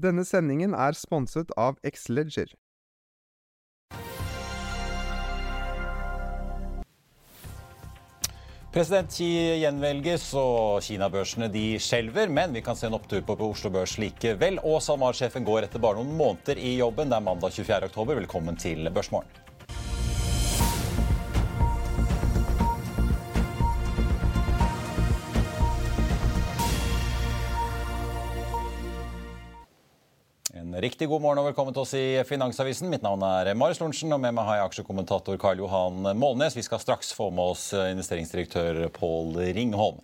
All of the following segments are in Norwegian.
Denne sendingen er sponset av Xleger. President Xi gjenvelges, og Kina-børsene de skjelver. Men vi kan se en opptur på, Oslo Børs likevel. Og SalMar-sjefen går etter bare noen måneder i jobben. Det er mandag 24. oktober. Velkommen til Børsmorgen. Riktig god morgen og velkommen til oss i Finansavisen. Mitt navn er Marius Lorentzen, og med meg har jeg aksjekommentator Karl Johan Målnes. Vi skal straks få med oss investeringsdirektør Pål Ringholm.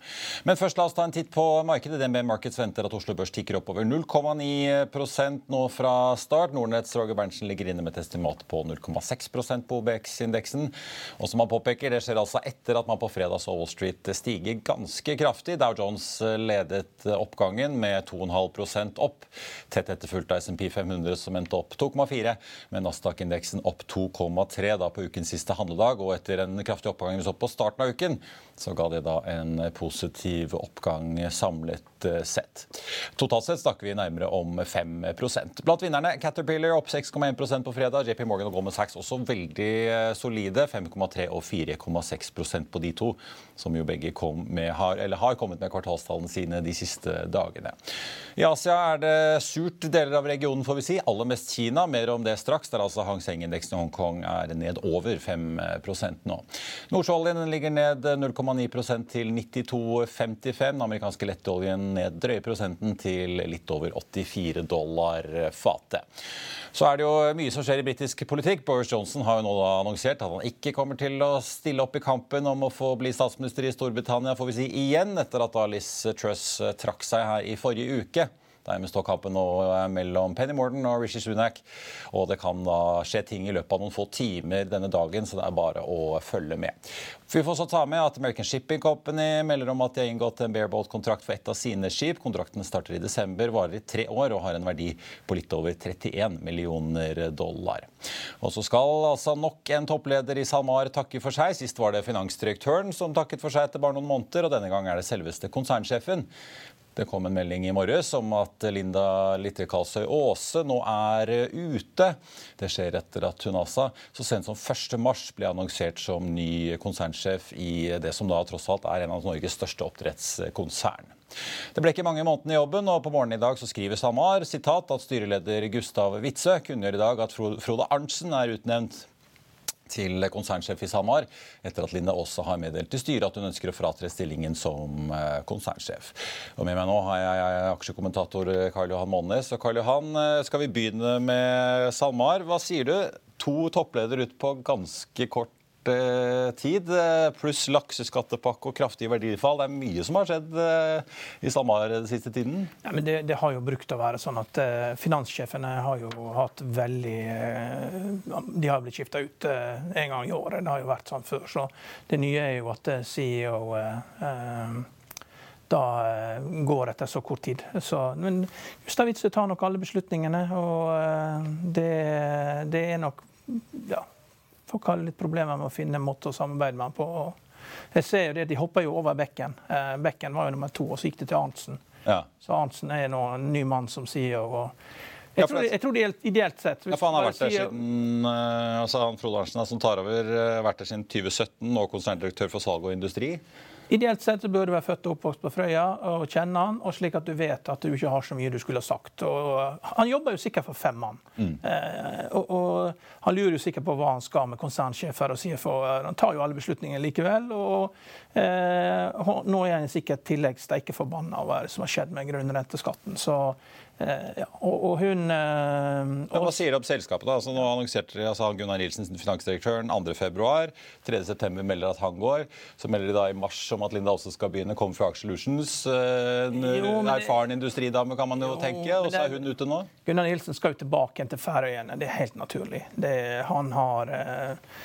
Men først la oss ta en titt på markedet. DNB Markets venter at Oslo Børs tikker opp over 0,9% nå fra start. Nordnetts Roger Berntsen ligger inne med et estimat på 0,6% på OBX-indeksen. Og som han påpeker, det skjer altså etter at man på fredag så Wall Street stiger ganske kraftig. Dow Jones ledet oppgangen med 2,5 opp, tett etterfulgt av SMP 500 som endte opp 2,4, med Nasdaq-indeksen opp 2,3 da på ukens siste handledag. Og etter en kraftig oppgang vi så på starten av uken, så ga det da en positiv oppgang samlet sett. Totalt sett snakker vi nærmere om 5% Blant vinnerne Caterpillar opp 6,1% på fredag. JP Morgan og Goldman Sachs også veldig solide. 5,3 og 4,6% på de to, som jo begge med, har, har kommet med kvartalstallene sine de siste dagene. I Asia er det surt deler av regionen, får vi si. Aller mest Kina. Mer om det straks, der altså Hang Seng-indeksen i Hongkong er ned over 5% nå. Nordsjøoljen ligger ned 0,9% til 92,55. Den amerikanske lettoljen ned drøye prosenten til litt over 84 dollar fatet. Så er det jo mye som skjer i britisk politikk. Boris Johnson har jo nå annonsert at han ikke kommer til å stille opp i kampen om å få bli statsminister i Storbritannia, får vi si igjen, etter at Liz Truss trakk seg her i forrige uke. Dermed står kampen nå mellom Penny Morden og Rishi Sunak. Og det kan da skje ting i løpet av noen få timer denne dagen, så det er bare å følge med. Vi får også ta med at American Shipping Company melder om at de har inngått en bareboat-kontrakt for ett av sine skip. Kontrakten starter i desember, varer i tre år og har en verdi på litt over 31 millioner dollar. Og så skal altså nok en toppleder i SalMar takke for seg. Sist var det finansdirektøren som takket for seg etter bare noen måneder, og denne gang er det selveste konsernsjefen. Det kom en melding i morges om at Linda Litre Kalsøy Aase nå er ute. Det skjer etter at hun altså så sent som 1.3 ble annonsert som ny konsernsjef i det som da tross alt er en av Norges største oppdrettskonsern. Det ble ikke mange månedene i jobben, og på morgenen i dag så skriver SalMar at styreleder Gustav Witzøe kunngjør i dag at Frode Arntzen er utnevnt til konsernsjef i SalMar, etter at Linda også har meddelt til styret at hun ønsker å fratre stillingen som eh, konsernsjef. Og Med meg nå har jeg aksjekommentator Karl Johan Månes. Og Karl Johan, eh, skal vi begynne med SalMar? Hva sier du? To toppleder ut på ganske kort Eh, tid, eh, pluss lakseskattepakke og kraftige verdifall. Det er mye som har skjedd eh, i SalMar den siste tiden? Ja, men det, det, har jo brukt å være sånn at uh, finanssjefene har jo hatt veldig De har blitt skifta ut en gang i året. Det har jo vært sånn før. Så det nye er jo at CEO da går etter så kort tid. Så, men Gustav tar nok alle beslutningene, og det, det er nok ja, folk har litt problemer med å finne en måte å samarbeide med ham på. Jeg ser jo det, De hopper jo over Bekken. Eh, Bekken var jo nummer to, og så gikk det til Arntzen. Ja. Så Arntzen er nå en ny mann som sier og jeg, tror, jeg tror det er ideelt sett. Ja, for Han har vært der siden, uh, altså han Frode Arntzen som tar over, uh, vært der siden 2017, nå konserndirektør for salg og industri. Ideelt sett så burde du være født og oppvokst på Frøya og kjenne han, og slik at du vet at du ikke har så mye du skulle ha sagt. Og han jobber jo sikkert for fem mann. Mm. Eh, og, og, han lurer jo sikkert på hva han skal med konsernsjefer og CFO. Han tar jo alle beslutninger likevel. Og eh, nå er han sikkert i tillegg steikeforbanna over hva som har skjedd med grunnrenteskatten. Så Eh, ja, og, og, hun eh, og... Hva sier det om selskapet? da? Altså, nå annonserte altså, Gunnar Nilsen, finansdirektøren, 2.2. 3.9. melder at han går. Så melder de da i mars om at Linda også skal begynne. Kommer fra Aker Solutions. Eh, en erfaren det... industridame, kan man jo, jo tenke. Og så er hun ute nå. Gunnar Nilsen skal jo tilbake igjen til Færøyene. Det er helt naturlig. Det, han har eh,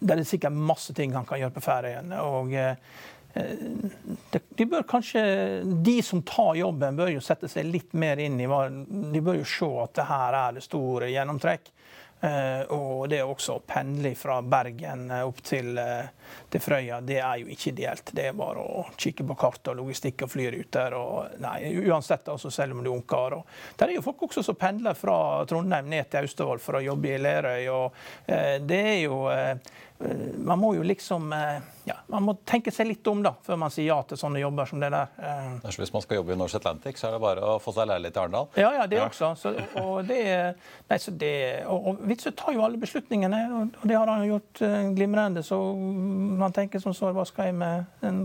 Det er sikkert masse ting han kan gjøre på Færøyene. og eh, de, bør kanskje, de som tar jobben, bør jo sette seg litt mer inn i hva De bør jo se at det her er det store gjennomtrekk. Uh, og det også å pendle fra Bergen opp til, til, Frøya, det er jo ikke ideelt. Det er bare å kikke på kart og logistikk og flyruter. Og, nei, uansett, altså, selv om du er ungkar. Der er jo folk også som pendler fra Trondheim ned til Austevoll for å jobbe i Lerøy. og det er jo Eh, man må jo liksom eh, ja, man må tenke seg litt om da, før man sier ja til sånne jobber som det der. Eh. Hvis man skal jobbe i Norse Atlantic, så er det bare å få seg leilighet i Arendal? Ja, ja, det ja. også. Så, og, det, nei, det, og, og Witzøe tar jo alle beslutningene, og, det har han gjort glimrende. Så man tenker som så, hva skal jeg med en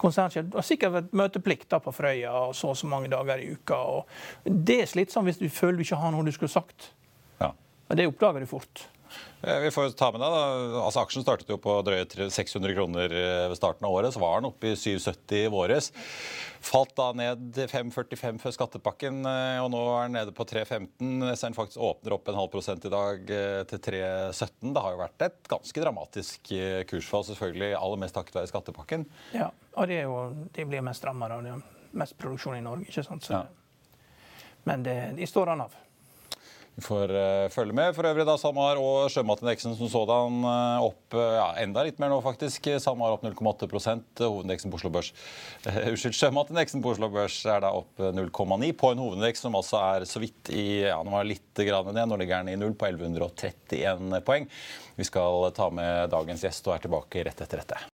konsernsjef? Har sikkert møteplikt da på Frøya og så og så mange dager i uka. og Det er slitsomt hvis du føler du ikke har noe du skulle sagt. Ja. Men det oppdager du fort. Eh, vi får ta med deg, da. Altså, Aksjen startet jo på drøye 600 kroner eh, ved starten av året. Så var den oppe i 770 i våres. Falt da ned 5,45 før skattepakken, eh, og nå er den nede på 3,15. Så den faktisk åpner opp en halv prosent i dag til 3,17. Det har jo vært et ganske dramatisk kursfall, selvfølgelig aller mest takket være skattepakken. Ja, og det er jo, det blir mest rammet av det. Mest produksjon i Norge, ikke sant. Så, ja. Men det, de står an av. Vi får uh, følge med. For øvrig da SalMar og sjømatindeksen som sådan uh, opp uh, ja, enda litt mer nå, faktisk. SalMar opp 0,8% Hovedindeksen på Oslo Børs Unnskyld, sjømatindeksen på Oslo Børs er da opp 0,9 på en hovedindeks som altså er så vidt i ja, nå var litt grann ned. Nå ligger den i null på 1131 poeng. Vi skal ta med dagens gjest og er tilbake rett etter dette.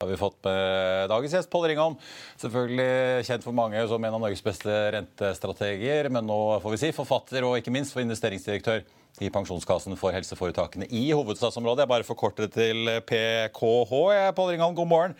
Har vi fått med dagens gjest, Pål Ringholm. Selvfølgelig kjent for mange som en av Norges beste rentestrateger, men nå får vi si forfatter og ikke minst for investeringsdirektør i Pensjonskassen for helseforetakene i hovedstadsområdet. Jeg bare forkorter det til PKH. Pål Ringholm, god morgen.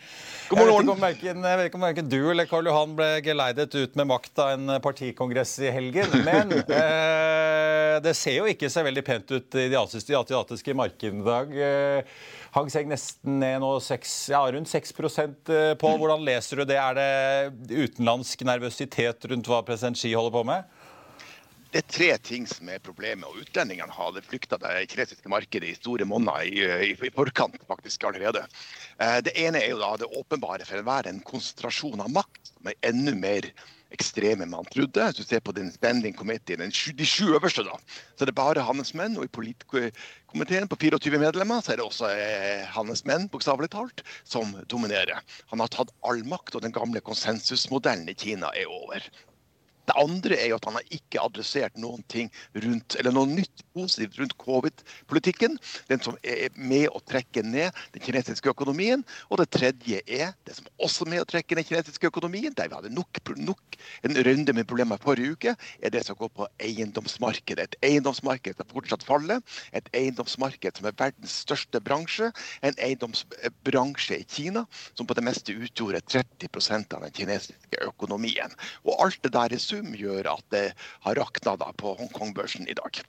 God morgen. Jeg vet ikke om verken, du eller Karl Johan ble geleidet ut med makt av en partikongress i helgen, men eh, det ser jo ikke så veldig pent ut i de asiatiske markedene i dag. Eh, Hang seg nesten ned nå 6, ja, rundt 6 eh, på. Hvordan leser du det? Er det utenlandsk nervøsitet rundt hva president Xi holder på med? Det er tre ting som er problemet. og Utlendingene hadde flykta det kinesiske markedet i store monner i, i, i, forkant faktisk allerede. Eh, det ene er jo da det åpenbare for enhver en konsentrasjon av makt som er enda mer ekstreme enn man trodde. Hvis du ser på den spending committee, den de sju øverste, da, så er det bare hans menn. Og i politkomiteen på 24 medlemmer så er det også eh, hans menn, bokstavelig talt, som dominerer. Han har tatt all makt, og den gamle konsensusmodellen i Kina er over. Det andre er jo at han har ikke adressert noen ting rundt, eller noe nytt positivt rundt covid-politikken. Den som er med å trekke ned den kinesiske økonomien. Og det tredje er det som også er med å trekke ned den kinesiske økonomien, der vi hadde nok, nok en runde med problemer forrige uke, er det som går på eiendomsmarkedet. Et eiendomsmarked som fortsatt faller. Et eiendomsmarked som er verdens største bransje. En eiendomsbransje i Kina som på det meste utgjorde 30% av den kinesiske økonomien. Og alt det der er sum sum gjør at det har rakna på Hongkong-børsen i dag.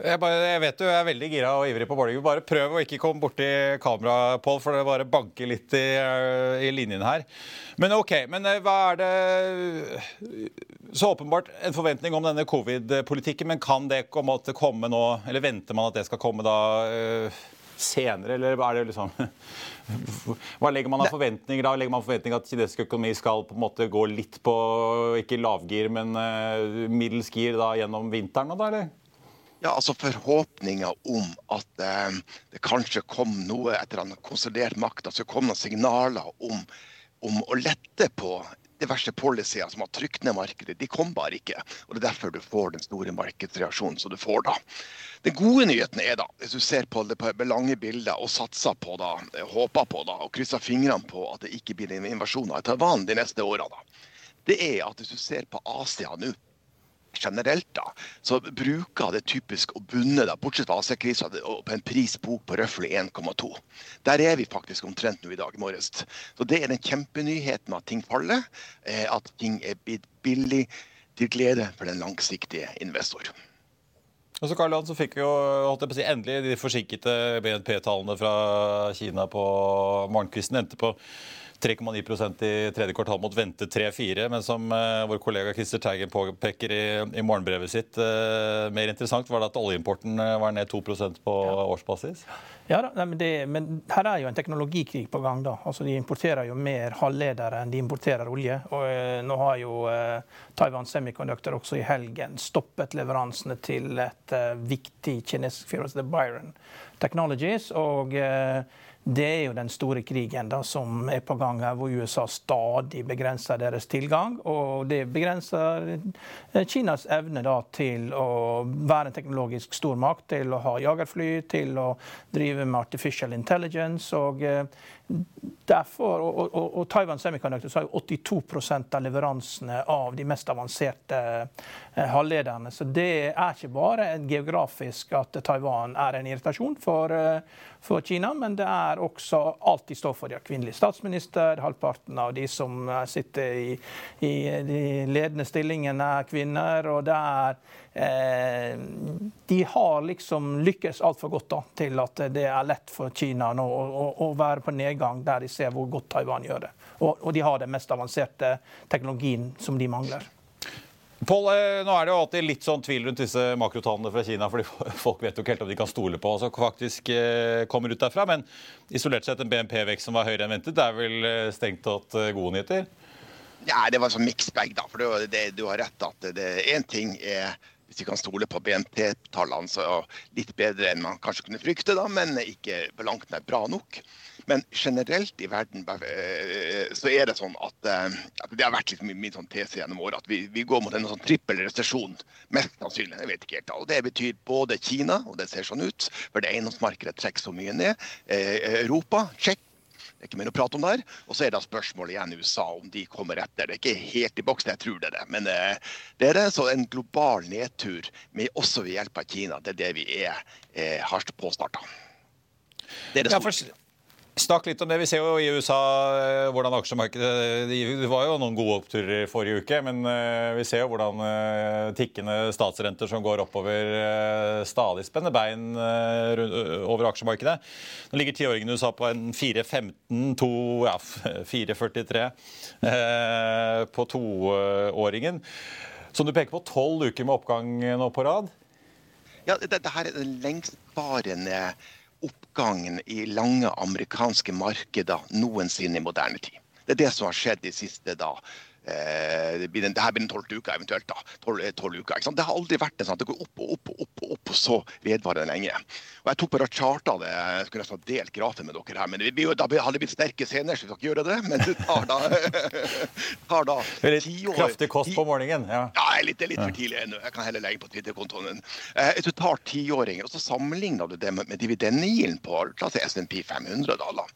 Jeg, bare, jeg, vet du er veldig gira og ivrig på bowling. Bare prøv å ikke komme borti kameraet, Pål, for det bare banker litt i, eh, i, linjen her. Men OK. Men eh, hva er det Så åpenbart en forventning om denne covid-politikken, men kan det komme, nå Eller venter man at det skal komme da senere, eller er det liksom Hva legger man av forventninger da? Legger man forventninger at kinesisk økonomi skal på en måte gå litt på ikke lavgir, men middels gir da gjennom vinteren? da, eller? Ja, altså Forhåpninger om at eh, det kanskje kom noe etter en konsolidert makt, at det kom noen signaler om, om å lette på diverse policyer som har trykt ned markedet, de kom bare ikke. og Det er derfor du får den store markedsreaksjonen som du får da. Den gode nyheten er da, hvis du ser på det på lange bilder og satser på da, håper på da, og krysser fingrene på at det ikke blir en invasjon av Taiwan de neste åra, det er at hvis du ser på Asia nå generelt, da, så bruker det typisk å bunne, da, bortsett fra AC-krisa, på en prisbok på røftlig 1,2. Der er vi faktisk omtrent nå i dag morges. Så Det er den kjempenyheten at ting faller, eh, at ting er blitt billig, til glede for den langsiktige investor. Og så Karl så fikk vi jo holdt jeg på å si, endelig de forsinkede BNP-tallene fra Kina på morgenkvisten. Endte på 3,9% i tredje kvartal mot vente 3-4. Men som eh, vår kollega Christer Teigen påpeker i, i, morgenbrevet sitt, eh, mer interessant var det at oljeimporten uh, var ned 2% på ja. årsbasis? Ja, da, men, det, men, her er jo en teknologikrig på gang. da. Altså, De importerer jo mer halvledere enn de importerer olje. Og Nå har jo Taiwan Semiconductor også i helgen stoppet leveransene til et viktig kinesisk firma, Byron Technologies. og det er jo den store krigen da, som er på gang her, hvor USA stadig begrenser deres tilgang. Og det begrenser eh, Kinas evne da, til å være en teknologisk stormakt, til å ha jagerfly, til å drive med artificial intelligence. og eh, derfor, og, og, og, Taiwan Semiconductor har jo 82% av leveransene av de mest avanserte eh, halvlederne. Så det er ikke bare geografisk at Taiwan er en irritasjon for, eh, for Kina, men det er også alt de står for. De har kvinnelig statsminister, halvparten av de som sitter i, i de ledende stillingene, er kvinner. og det er de har liksom lykkes altfor godt da, til at det er lett for Kina nå å, å, å, være på nedgang der de ser hvor godt Taiwan gjør det. Og, og de har den mest avanserte teknologien som de mangler. Paul, eh, nå er det jo alltid litt sånn tvil rundt disse makrotallene fra Kina. fordi Folk vet jo ikke helt om de kan stole på og faktisk eh, kommer ut derfra. Men isolert sett en BNP-vekst som var høyere enn ventet, det er vel strengt tatt gode nyheter? Ja, Det var sånn mixed bag. da, for det, det, Du har rett at én ting er hvis vi kan stole på BNP-tallene, så litt bedre enn man kanskje kunne frykte, da, men ikke på langt nær bra nok. Men generelt i verden eh, så er det sånn at, eh, det har vært litt min sånn tese gjennom året at vi, vi, går mot en sånn trippel resesjon. Mest sannsynlig. jeg vet ikke helt. Og Det betyr både Kina, og det ser sånn ut, for det eiendomsmarkedet trekker så mye ned. Eh, Europa, Tsjekkia det er ikke mer å prate om der. Og så er det spørsmålet igjen i USA om de kommer etter. Det er ikke helt i boksen, jeg tror det er det. Men eh, det er det, så en global nedtur, med også ved hjelp av Kina, det er det vi er, eh, har påstarta. Det er det store. Snakk litt om det. Vi ser jo i USA eh, hvordan aksjemarkedet Det var jo noen gode oppturer forrige uke, men eh, vi ser jo hvordan eh, tikkende statsrenter som går oppover, stadig spenner bein over aksjemarkedet. Nå ligger tiåringen i USA på en 4,15, ja, 4,43 på toåringen. Som du peker på, tolv uker med oppgang nå på rad? Ja, dette her er den lengstvarende oppgangen i lange amerikanske markeder noensinne i moderne tid. Det er det som har skjedd de siste da, Eh, det, blir den, det her blir den tolvte uka eventuelt. da, 12, 12 uker, ikke sant? Det har aldri vært en sånn at det går opp og opp og opp, og opp, og så vedvarer lenge. Og Jeg tok bare charta det, jeg skulle nesten ha delt grafen med dere her, men det, da hadde det blitt sterke scener, så vi skal ikke gjøre det. Men det tar da, tar da Litt kraftig kost på morgenen? Ja, ja litt, litt for tidlig ennå. Jeg kan heller legge på Twitter-kontoen min. Eh, du tar tiåringer og så sammenligner du det med, med dividendegilden på la oss si SNP 500, da,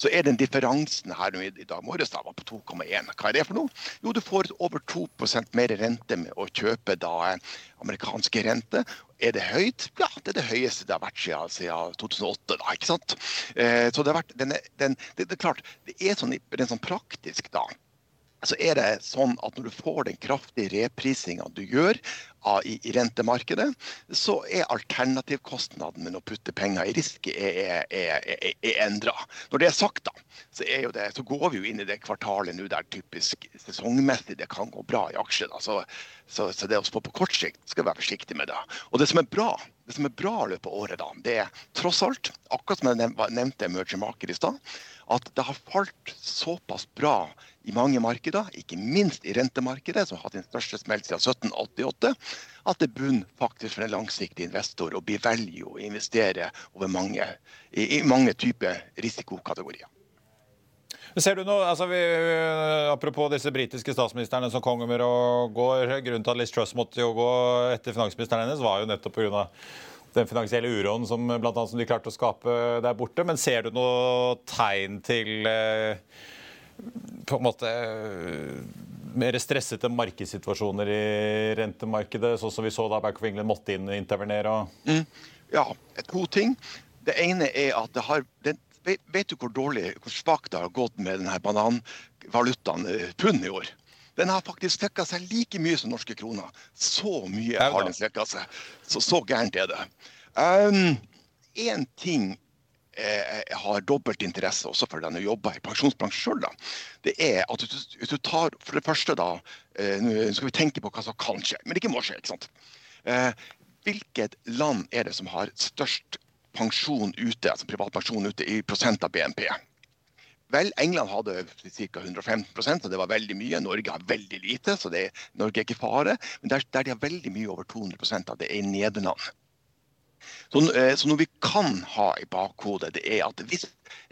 så er den differansen her i, i dag morges da, var på 2,1. Hva er det for noe? Jo, du får over 2% mer rente med å kjøpe da eh, amerikanske rente. Er det høyt? Ja, det er det høyeste det har vært siden, siden 2008. da, ikke sant? Eh, så det, har vært, den, den, det, det, er klart, det er sånn, er sånn praktisk da, så er det sånn at når du får den kraftige reprisinga du gjør i, rentemarkedet, så er alternativkostnaden med å putte penger i risk er, er endra. Når det er sagt, da, så, er det, så, går vi jo inn i det kvartalet nå der typisk sesongmessig det kan gå bra i aksjer. Så, så, så, det å spå på kort sikt skal vi være forsiktig med det. Og det som er bra det som er bra i løpet av året, da, det er tross alt, akkurat som jeg nevnte emerging market i stad, at det har falt såpass bra i mange markeder, ikke minst i rentemarkedet, som har hatt den største smelt siden 1788, at det bunner faktisk for en langsiktig investor å bli velge å investere mange, i, i mange typer risikokategorier. Ser du noe, altså vi, Apropos disse britiske statsministrene som kommer og går. Grunnen til at Liz Truss måtte jo gå etter finansministeren hennes, var jo nettopp pga den finansielle uroen som, blant annet, som de klarte å skape der borte. Men ser du noe tegn til eh, på en måte eh, mer stressete markedssituasjoner i rentemarkedet, sånn som vi så da Bank of England måtte inn og intervenere? Mm. Ja, to ting. Det ene er at det har det, vet, du hvor dårlig, hvor svakt det har gått med denne bananvalutaen eh, pund i år? Den har faktisk svekka seg like mye som norske kroner. Så mye har den svekka seg. Så, så gærent er det. Én um, ting eh, har dobbelt interesse også for den å jobbe i pensjonsbransjen sjøl. Det er at hvis du tar for det første da eh, Nå skal vi tenke på hva som kan skje, men det ikke må skje. ikke sant? Eh, hvilket land er det som har størst pensjon ute, altså privat pensjon ute i prosent av BNP? Vel, England hadde ca. 115% så det var veldig mye. Norge har veldig lite, så det, Norge er ikke fare. Men der, der, de har veldig mye over 200% av det er i Nederland. Så, eh, så, noe vi kan ha i bakhodet, det er at hvis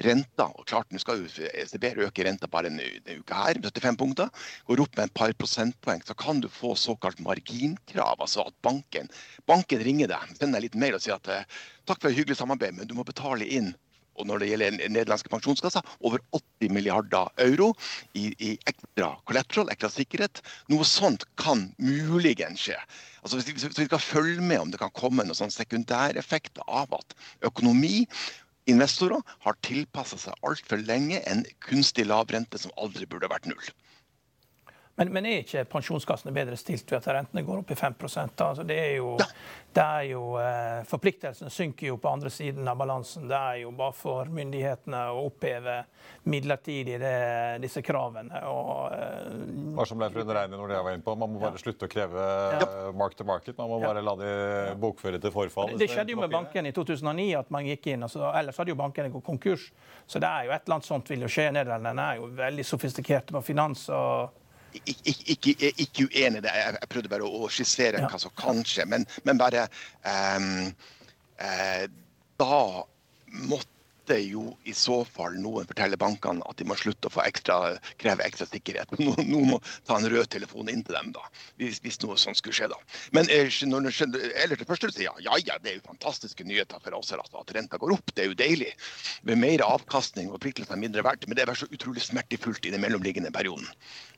renta og klart Nå skal jo ECB øke renta bare en, uke her, 75 punkter. Går opp med et par prosentpoeng, så kan du få såkalt marginkrav. Altså at banken, banken ringer deg, sender deg litt mail og sier at eh, takk for et hyggelig samarbeid, men du må betale inn og når det gjelder nederlandske pensjonskasser, over 80 milliarder euro i, i ekstra collateral, ekstra sikkerhet. Noe sånt kan muligens skje. Altså hvis, hvis, vi skal følge med om det kan komme noen sånn sekundæreffekt av at økonomi Investorer har tilpassa seg altfor lenge en kunstig lav rente som aldri burde vært null. Men, men, er ikke pensjonskassene bedre stilt ved at rentene går opp i 5 altså det er jo, det er jo eh, Forpliktelsene synker jo på andre siden av balansen. Det er jo bare for myndighetene å oppheve midlertidig det, disse kravene. Og, eh, Hva som ble for underregnet når det var inne på. Man må bare ja. slutte å kreve ja. mark to market. Man må bare la de bokføre til forfall. Det skjedde jo med bankene i 2009 at man gikk inn. Altså, ellers hadde jo bankene gått konkurs. Så det er jo et eller annet sånt vil jo skje. Nederlenderne er jo veldig sofistikerte på finans. og ikke, ikke, ikke uenig i det. Jeg, jeg, prøvde bare å skissere ja. hva som kan skje. Men, men bare um, uh, Da måtte jo i så fall noen fortelle bankene at de må slutte å få ekstra, kreve ekstra sikkerhet. Noen, noen må ta en rød telefon inn til dem, da, hvis, hvis noe sånt skulle skje. da. Men når det skjedde, eller det første du sier, ja, ja, det er jo fantastiske nyheter for oss altså, at renta går opp. Det er jo deilig. Med mer avkastning og forpliktelser mindre verdt. Men det er så utrolig smertefullt i den mellomliggende perioden.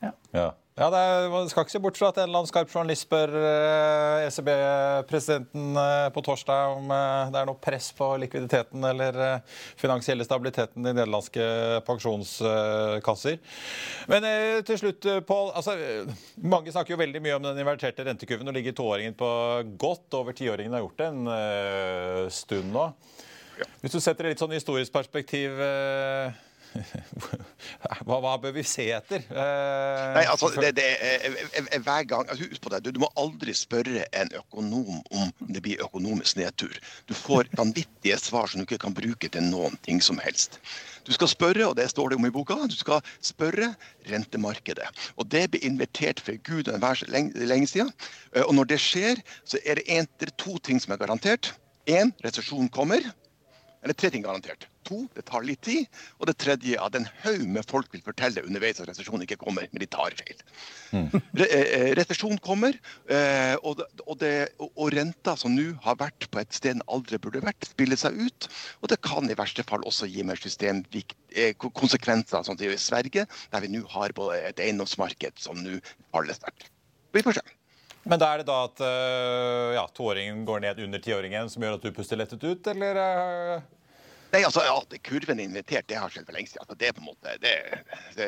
Ja. ja. Ja, er, Man skal ikke se bort fra at en eller annen skarp journalist spør eh, ECB-presidenten eh, på torsdag om eh, det er noe press på likviditeten eller finansielle stabiliteten i nederlandske pensjonskasser. Men til slutt, Pål. Altså, mange snakker jo veldig mye om den inverterte rentekurven. og ligger toåringen på godt over tiåringen har gjort det en stund nå. Hvis du setter det litt sånn historisk perspektiv hva, hva, bør vi se etter? Eh, Nei, altså, det, det er, er, hver gang, altså, Husk på det, du, du, må aldri spørre en økonom om det blir økonomisk nedtur. Du får vanvittige svar som du ikke kan bruke til noen ting som helst. Du skal spørre, og det står det om i boka, du skal spørre rentemarkedet. Og det blir invitert for Gud og enhver lenge, lenge siden. Eh, og når det skjer, så er det en, to ting som er garantert. Én, resesjon kommer. Eller tre ting garantert. To, det tar litt tid. Og det tredje, at en haug med folk vil fortelle underveis at resesjonen ikke kommer, men de tar feil. Mm. Re eh, eh, resesjon kommer, eh, og, og, det, og, renta som nå har vært på et sted den aldri burde vært, spiller seg ut. Og det kan i verste fall også gi mer systemkonsekvenser, sånn som i Sverige, der vi nå har et eiendomsmarked som nå faller sterkt. Vi får se. Men da er det da at ja, toåringen går ned under tiåringen, som gjør at du puster lettet ut, eller? Nei, altså At kurven er invitert, det har skjedd for lenge siden. Altså, det, er på en måte, det,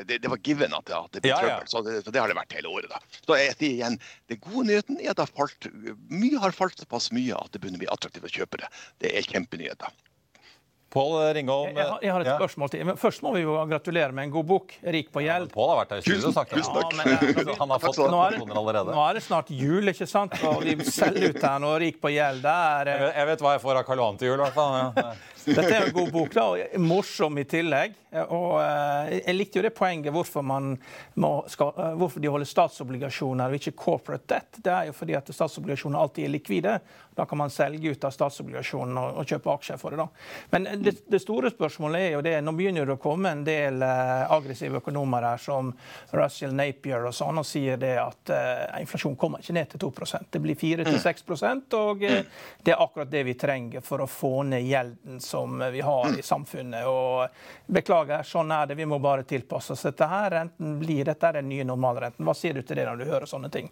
det, det var given at, at det ble Ja, ja. Så, det, så det har det vært hele året. da. Så jeg sier igjen, Det gode nyheten er at det har falt, mye har falt såpass mye at det begynner å bli attraktivt å kjøpe det. Det er kjempenyheter. Pål Ringholm. Jeg, har- jeg har et ja. spørsmål til. Men først må vi jo gratulere med en god bok, 'Rik på gjeld'. Pål har vært her i studio og sagt det. tusen. Ja, men, altså, Han har fått Nå er, allerede. nå er det snart jul, ikke sant? Og vi selger ut her nå, 'Rik på gjeld'. der er, Jeg eh, vet, jeg vet hva jeg får av Karl Johan til jul, i hvert fall. Dette er en god bok, da, og morsom i tillegg. Og eh, Jeg likte jo det poenget hvorfor, må, skal, eh, hvorfor de holder statsobligasjoner og ikke corporate debt. Det er jo fordi at statsobligasjoner alltid er likvide. Da kan man selge ut av statsobligasjonene og, og kjøpe aksjer for det. da. Men det, det store spørsmålet er jo det, nå begynner det å komme en del eh, aggressive økonomer her, som Russell Napier og sånn, og sier det at uh, inflasjon kommer ikke ned til 2% Det blir 4-6 og uh, det er akkurat det vi trenger for å få ned gjelden som vi har i samfunnet. Og beklager, sånn er det. Vi må bare tilpasse oss dette her. Renten blir, dette er den nye normalrenten. Hva sier du til det når du hører sånne ting?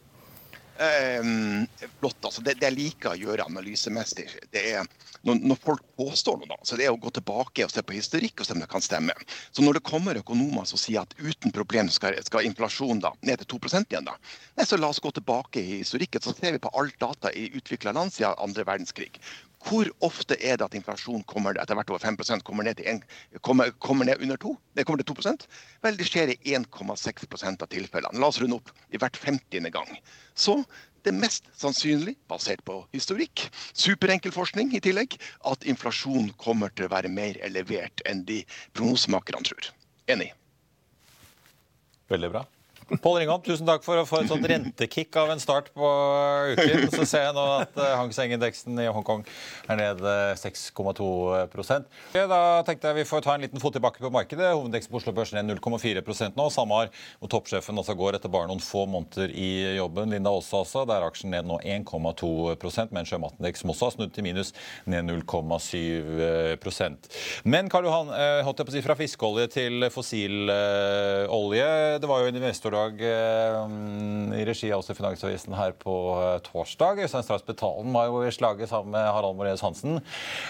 Um, flott. altså det, det jeg liker å gjøre analysemessig, det er når, når folk påstår noe, da, så det er å gå tilbake og se på historikk og se om det kan stemme. Så når det kommer økonomer som sier at uten problem skal, skal inflasjonen da ned til 2 igjen, da, nei, så la oss gå tilbake i historikken. Så ser vi på alt data i utvikla land siden andre verdenskrig. Hvor ofte er det at inflasjon kommer etter hvert over 5% kommer ned, en, kommer, kommer ned under 2? Det kommer til 2 Vel, det skjer i 1,6 av tilfellene. La oss runde opp i hvert 50. gang. Så det er mest sannsynlig, basert på historikk, superenkel forskning i tillegg, at inflasjon kommer til å være mer elevert enn de prognosemakerne tror. Enig. Veldig bra. Pål Ringholm, tusen takk for å få et sånt rentekick av en start på uken. Så ser jeg nå at eh, Hang Seng-indeksen i Hongkong er ned eh, 6,2 Ok, Da tenkte jeg vi får ta en liten fot tilbake på markedet. Hovedindeksen på Oslo Børs ned 0,4 nå. SalMar, hvor toppsjefen altså går etter bare noen få måneder i jobben. Linda Aase altså, der er aksjen ned nå 1,2 mens sjømatindeksen også har snudd til minus, ned 0,7% Men Karl Johan, eh, holdt jeg på å si fra fiskeolje til fossilolje. Det var jo en investordag eh, i regi av Finansavisen her på eh, torsdag. Øystein Strauss Betalen var jo i slaget sammen med Harald Moreus Hansen.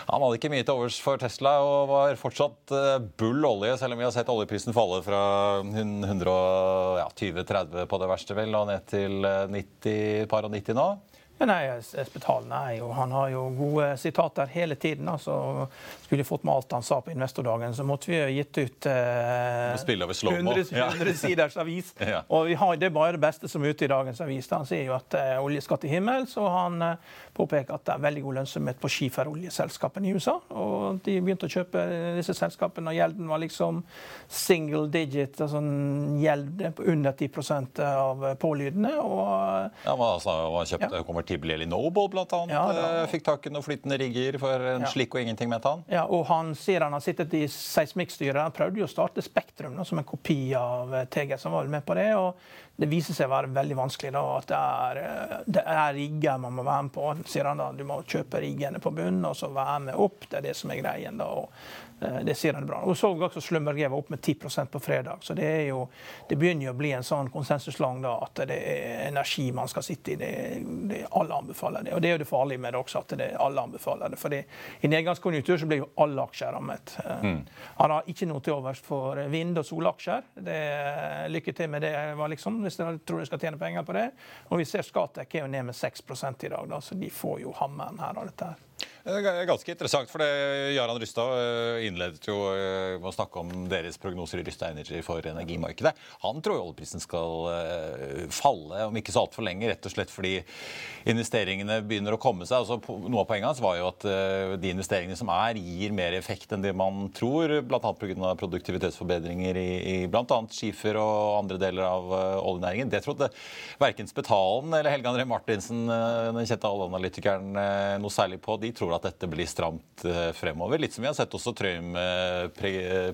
Han hadde ikke mye til overs for Tesla og var fortsatt eh, bull olje, selv om vi har sett oljeprisen falle fra 120-30 på det verste vel, og ned til eh, 90, par og 90 nå. Ja, nei, Spetalen er jo, Han har jo gode sitater hele tiden. altså Skulle fått med alt han sa på investordagen, så måtte vi gitt ut eh, Må spille over slow-mo. 100, Ja. 100 siders avis. Ja. Og vi har, det er bare det beste som er ute i dagens avis. Han sier jo at eh, olje skal til himmels, og han eh, påpeker at det er veldig god lønnsomhet på skiferoljeselskapene i USA. Og de begynte å kjøpe disse selskapene, og gjelden var liksom single digit, altså gjeld på under 10% av pålydende. og Ja, man, altså, man kjøpte konvertible i Noble, annet. Ja, da. Eh, Fikk tak i noen flytende rigger for en Ja. slikk og ingenting, mente han. Ja, og han sier han har sittet i seismikkstyret. Han prøvde jo å starte Spektrum som en kopi av eh, TG, som var med på det. og Det viser seg å være veldig vanskelig. da, at Det er, eh, det er rigger man må være med på. sier han da, Du må kjøpe riggene på bunnen og så være med opp. Det er det som er greien. da, og Det sier han bra. Og så også Slumberg var opp med 10% på fredag. Så det er jo, det begynner jo å bli en sånn konsensuslang da, at det er energi man skal sitte i. Det, det Alle anbefaler det. Og det er jo det farlige med det også, at det, alle anbefaler det. For i nedgangskonjunktur så blir jo alle aksjer rammet. Mm. Han har ikke noe til overs for vind- og solaksjer. Det, lykke til med det, liksom, hvis dere tror dere skal tjene penger på det. Og vi ser Skatek er jo ned med 6 i dag, da, så de får jo hammeren her av dette. her. Er Ganske interessant, for det Jarand Rystad eh, innledet jo eh, med å snakke om deres prognoser i Rystad Energy for energimarkedet. Han tror oljeprisen skal eh, falle om ikke så altfor lenge, rett og slett fordi investeringene begynner å komme seg. Altså, noe av poenget hans var jo at eh, de investeringene som er, gir mer effekt enn det man tror, bl.a. pga. produktivitetsforbedringer i, i bl.a. skifer og andre deler av eh, oljenæringen. Det trodde verken Spetalen eller Helge André Martinsen, eh, den kjente oljeanalytikeren, eh, noe særlig på. De tror at dette blir stramt eh, fremover. Litt som vi har sett også Trøim eh,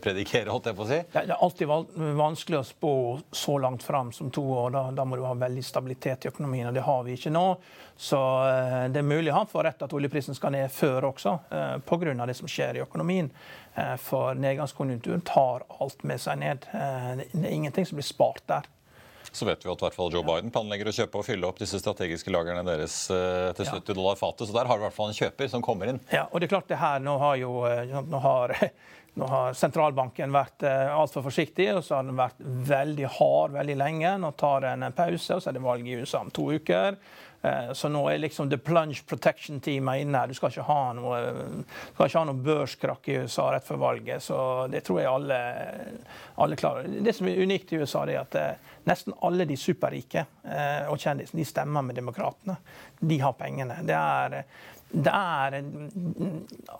predikere, holdt jeg på å si. Det er alltid vanskelig å spå så langt fram som to år. Da, da må du ha veldig stabilitet i økonomien, og det har vi ikke nå. Så eh, det er mulig han får rett at oljeprisen skal ned før også, pga. det som skjer i økonomien. For nedgangskonjunkturen tar alt med seg ned. Det er ingenting som blir spart der. Så vet vi at hvert fall Joe Biden planlegger å kjøpe og fylle opp disse strategiske lagrene deres eh, til 70 dollar fatet. Så der har du i hvert fall en kjøper som kommer inn. Ja, og det er klart det her, Nå har jo eh, nå har, nå har sentralbanken vært uh, altfor forsiktig, og så har den vært veldig hard veldig lenge. Nå tar den en pause, og så er det valg i USA om to uker. Eh, så nå er liksom the plunge protection-teamet inne. Du skal ikke ha noe, skal ikke ha noe børskrakk i USA rett før valget. Så det tror jeg alle, alle klarer. Det som er unikt i USA, er at eh, nesten alle de superrike eh, og kjendisene de stemmer med demokratene. De har pengene. Det er det er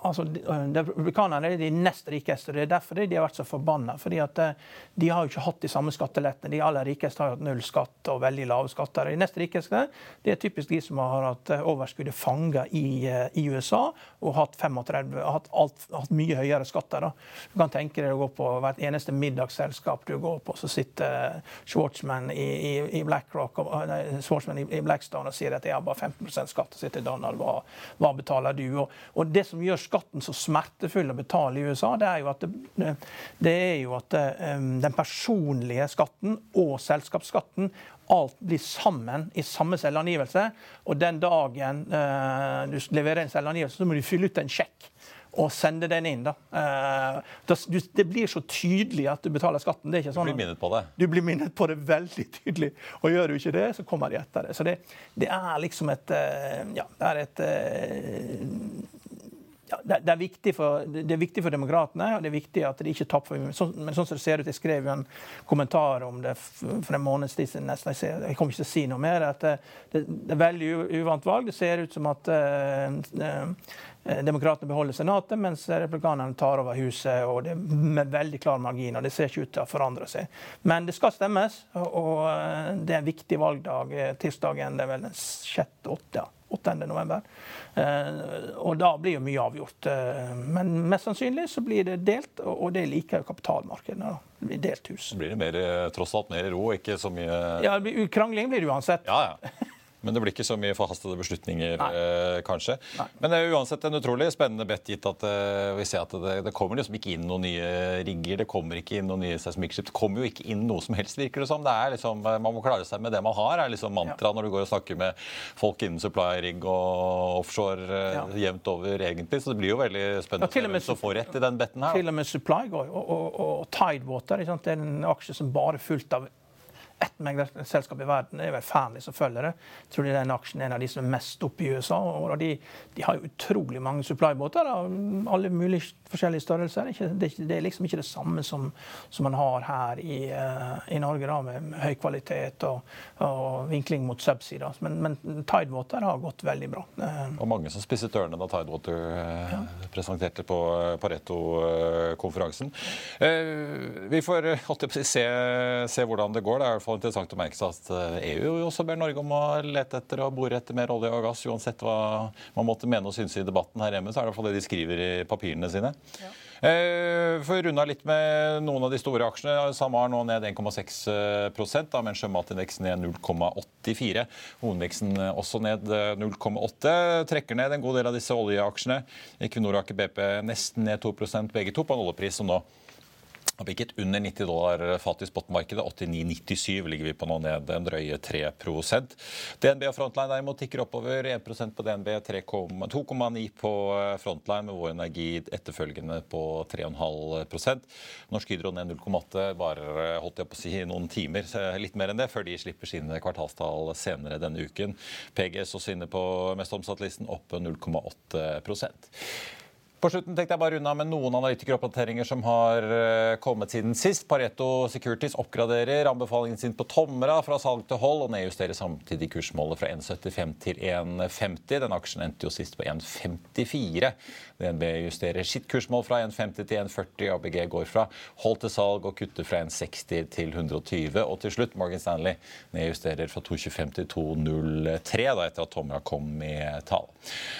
altså, Republikanerne er de nest rikeste. Det er derfor de har vært så forbanna. fordi eh, De har jo ikke hatt de samme skattelettene. De aller rikeste har hatt null skatt og veldig lave skatter. De nest rikeste det er typisk de som har hatt eh, overskuddet fanga i, i, USA og hatt 35, hatt, alt, hatt mye høyere skatter. Da. Du kan tenke deg å gå på hvert eneste middagsselskap du går på, så sitter Schwartzman i, i, i BlackRock og, nei, Schwartzman i, Blackstone og sier at jeg har bare 15% skatt. og sitter Donald hva hva betaler du? Og, og, det som gjør skatten så smertefull å betale i USA, det er jo at, det, det er jo at um, den personlige skatten og selskapsskatten alt blir sammen i samme selvangivelse. Og den dagen uh, du leverer en selvangivelse, så må du fylle ut en sjekk og sende den inn. Da. Uh, det blir så tydelig at du betaler skatten. Det er ikke sånn, du blir minnet på det? Du blir minnet på det veldig tydelig. Og gjør du ikke det, så kommer de etter det. Så det, det er liksom et uh, Ja, det er et uh, ja, det, er for, det, er viktig for, demokratene, og det er viktig at de ikke tapper. Sånn, men sånn som det ser ut, jeg skrev jo en kommentar om det for en måneds tid siden. Jeg, kommer ikke til å si noe mer. at eh, Det, det er veldig uvant valg. Det ser ut som at uh, Demokratene beholder Senatet, mens republikanerne tar over Huset og det med veldig klar margin. og Det ser ikke ut til å forandre seg. Men det skal stemmes, og, det er en viktig valgdag. Tirsdagen det er vel den sjette-åtte. Ja. 8.11. Eh, og da blir jo mye avgjort. Eh, men mest sannsynlig så blir det delt, og det liker jo kapitalmarkedene. da. Det blir delt hus. Blir det mer, eh, tross alt mer ro, ikke så mye Ja, Krangling blir det uansett. Ja, ja. Men det blir ikke så mye forhastede beslutninger, Nei. kanskje. Nei. Men det er uansett en utrolig spennende bet, gitt at eh, vi ser at det, det, kommer liksom ikke inn noen nye rigger. Det kommer ikke inn noen nye seismikkskip. Det kommer jo ikke inn noe som helst, virker det som. Det er liksom, eh, Man må klare seg med det man har, er liksom mantra ja. når du går og snakker med folk innen supply-rigg og offshore eh, ja. jevnt over, egentlig. Så det blir jo veldig spennende ja, å få rett i den betten her. Til og med Supply går, og, og, og Tidewater. Det er en aksje som bare er fullt av ett meglerselskap i verden. Det er vel Fearnley som følger det. Jeg tror er den aksjen en av de som er mest oppe i USA. og de, de har utrolig mange supply-båter av alle mulige forskjellige størrelser. Det er, det er, liksom ikke det samme som, som man har her i, uh, i Norge, da, med høy kvalitet og, og vinkling mot subsea. Men, men Tidewater har gått veldig bra. Og mange som spisset ørene da Tidewater uh, ja. presenterte på Pareto-konferansen. vi får se, se, hvordan det går. Det er i hvert fall fall interessant å merke seg at EU eh, e også ber Norge om å lete etter og bore etter mer olje og gass. Uansett hva man måtte mene og synes i debatten her hjemme, så er det i hvert fall det de skriver i papirene sine. Ja. Eh, for å runde av litt med noen av de store aksjene. SAMAR nå ned 1,6 da, mens sjømatindeksen ned 0,84. Hovedindeksen også ned 0,8. Trekker ned en god del av disse oljeaksjene. Equinor og Aker BP nesten ned 2 begge to på en oljepris som nå har bikket under 90 dollar fat i spotmarkedet. 89,97 ligger vi på nå, ned en drøye 3% DNB og Frontline derimot tikker oppover. 1% på DNB, 2,9 på eh, Frontline, med Vår Energi etterfølgende på 3,5% Norsk Hydro ned 0,8, bare holdt jeg på å si noen timer, litt mer enn det, før de slipper sine kvartalstall senere denne uken. PGS også inne på mest omsatt-listen, opp 0,8 på slutten tenkte jeg bare unna med noen analytikeroppdateringer som har eh, kommet siden sist. Pareto Securities oppgraderer anbefalingen sin på Tomra fra salg til hold og nedjusterer samtidig kursmålet fra 1,75 til 1,50. Den aksjen endte jo sist på 1,54. DNB justerer sitt kursmål fra 1,50 til 1,40. ABG går fra hold til salg og kutter fra 1,60 til 120. Og til slutt Morgan Stanley nedjusterer fra 2,25 til 2,03 da etter at Tomra kom med tall.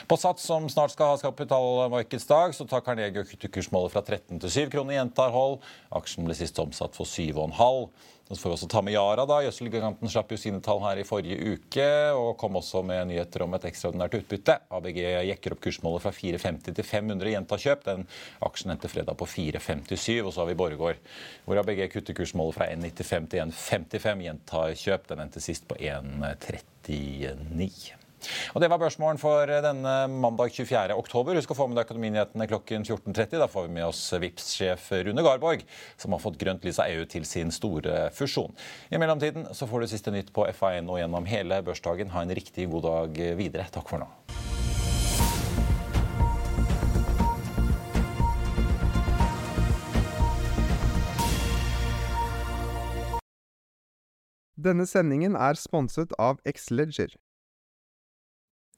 På Sats, som snart skal ha kapitalmarkeds handelsdag så tar Carnegie og kursmålet fra 13 til 7 kroner, gjentar hold. Aksjen ble sist omsatt for 7,5. Så får vi også ta med Yara. da. Gjødselgiganten slapp jo sine tall her i forrige uke og kom også med nyheter om et ekstraordinært utbytte. ABG jekker opp kursmålet fra 450 til 500 i kjøp. Den aksjen endte fredag på 457. Og så har vi Borregaard, hvor ABG kutter kursmålet fra 1,95 til 1,55 Gjentakjøp. Den endte sist på 1,39. Og Det var børsmålen for denne mandag 24. oktober. Husk å få med deg Økonominyhetene klokken 14.30. Da får vi med oss Vips-sjef Rune Garborg, som har fått grønt lys av EU til sin store fusjon. I mellomtiden så får du siste nytt på FA1 og gjennom hele børsdagen. Ha en riktig god dag videre. Takk for nå. Denne sendingen er sponset av Xleger.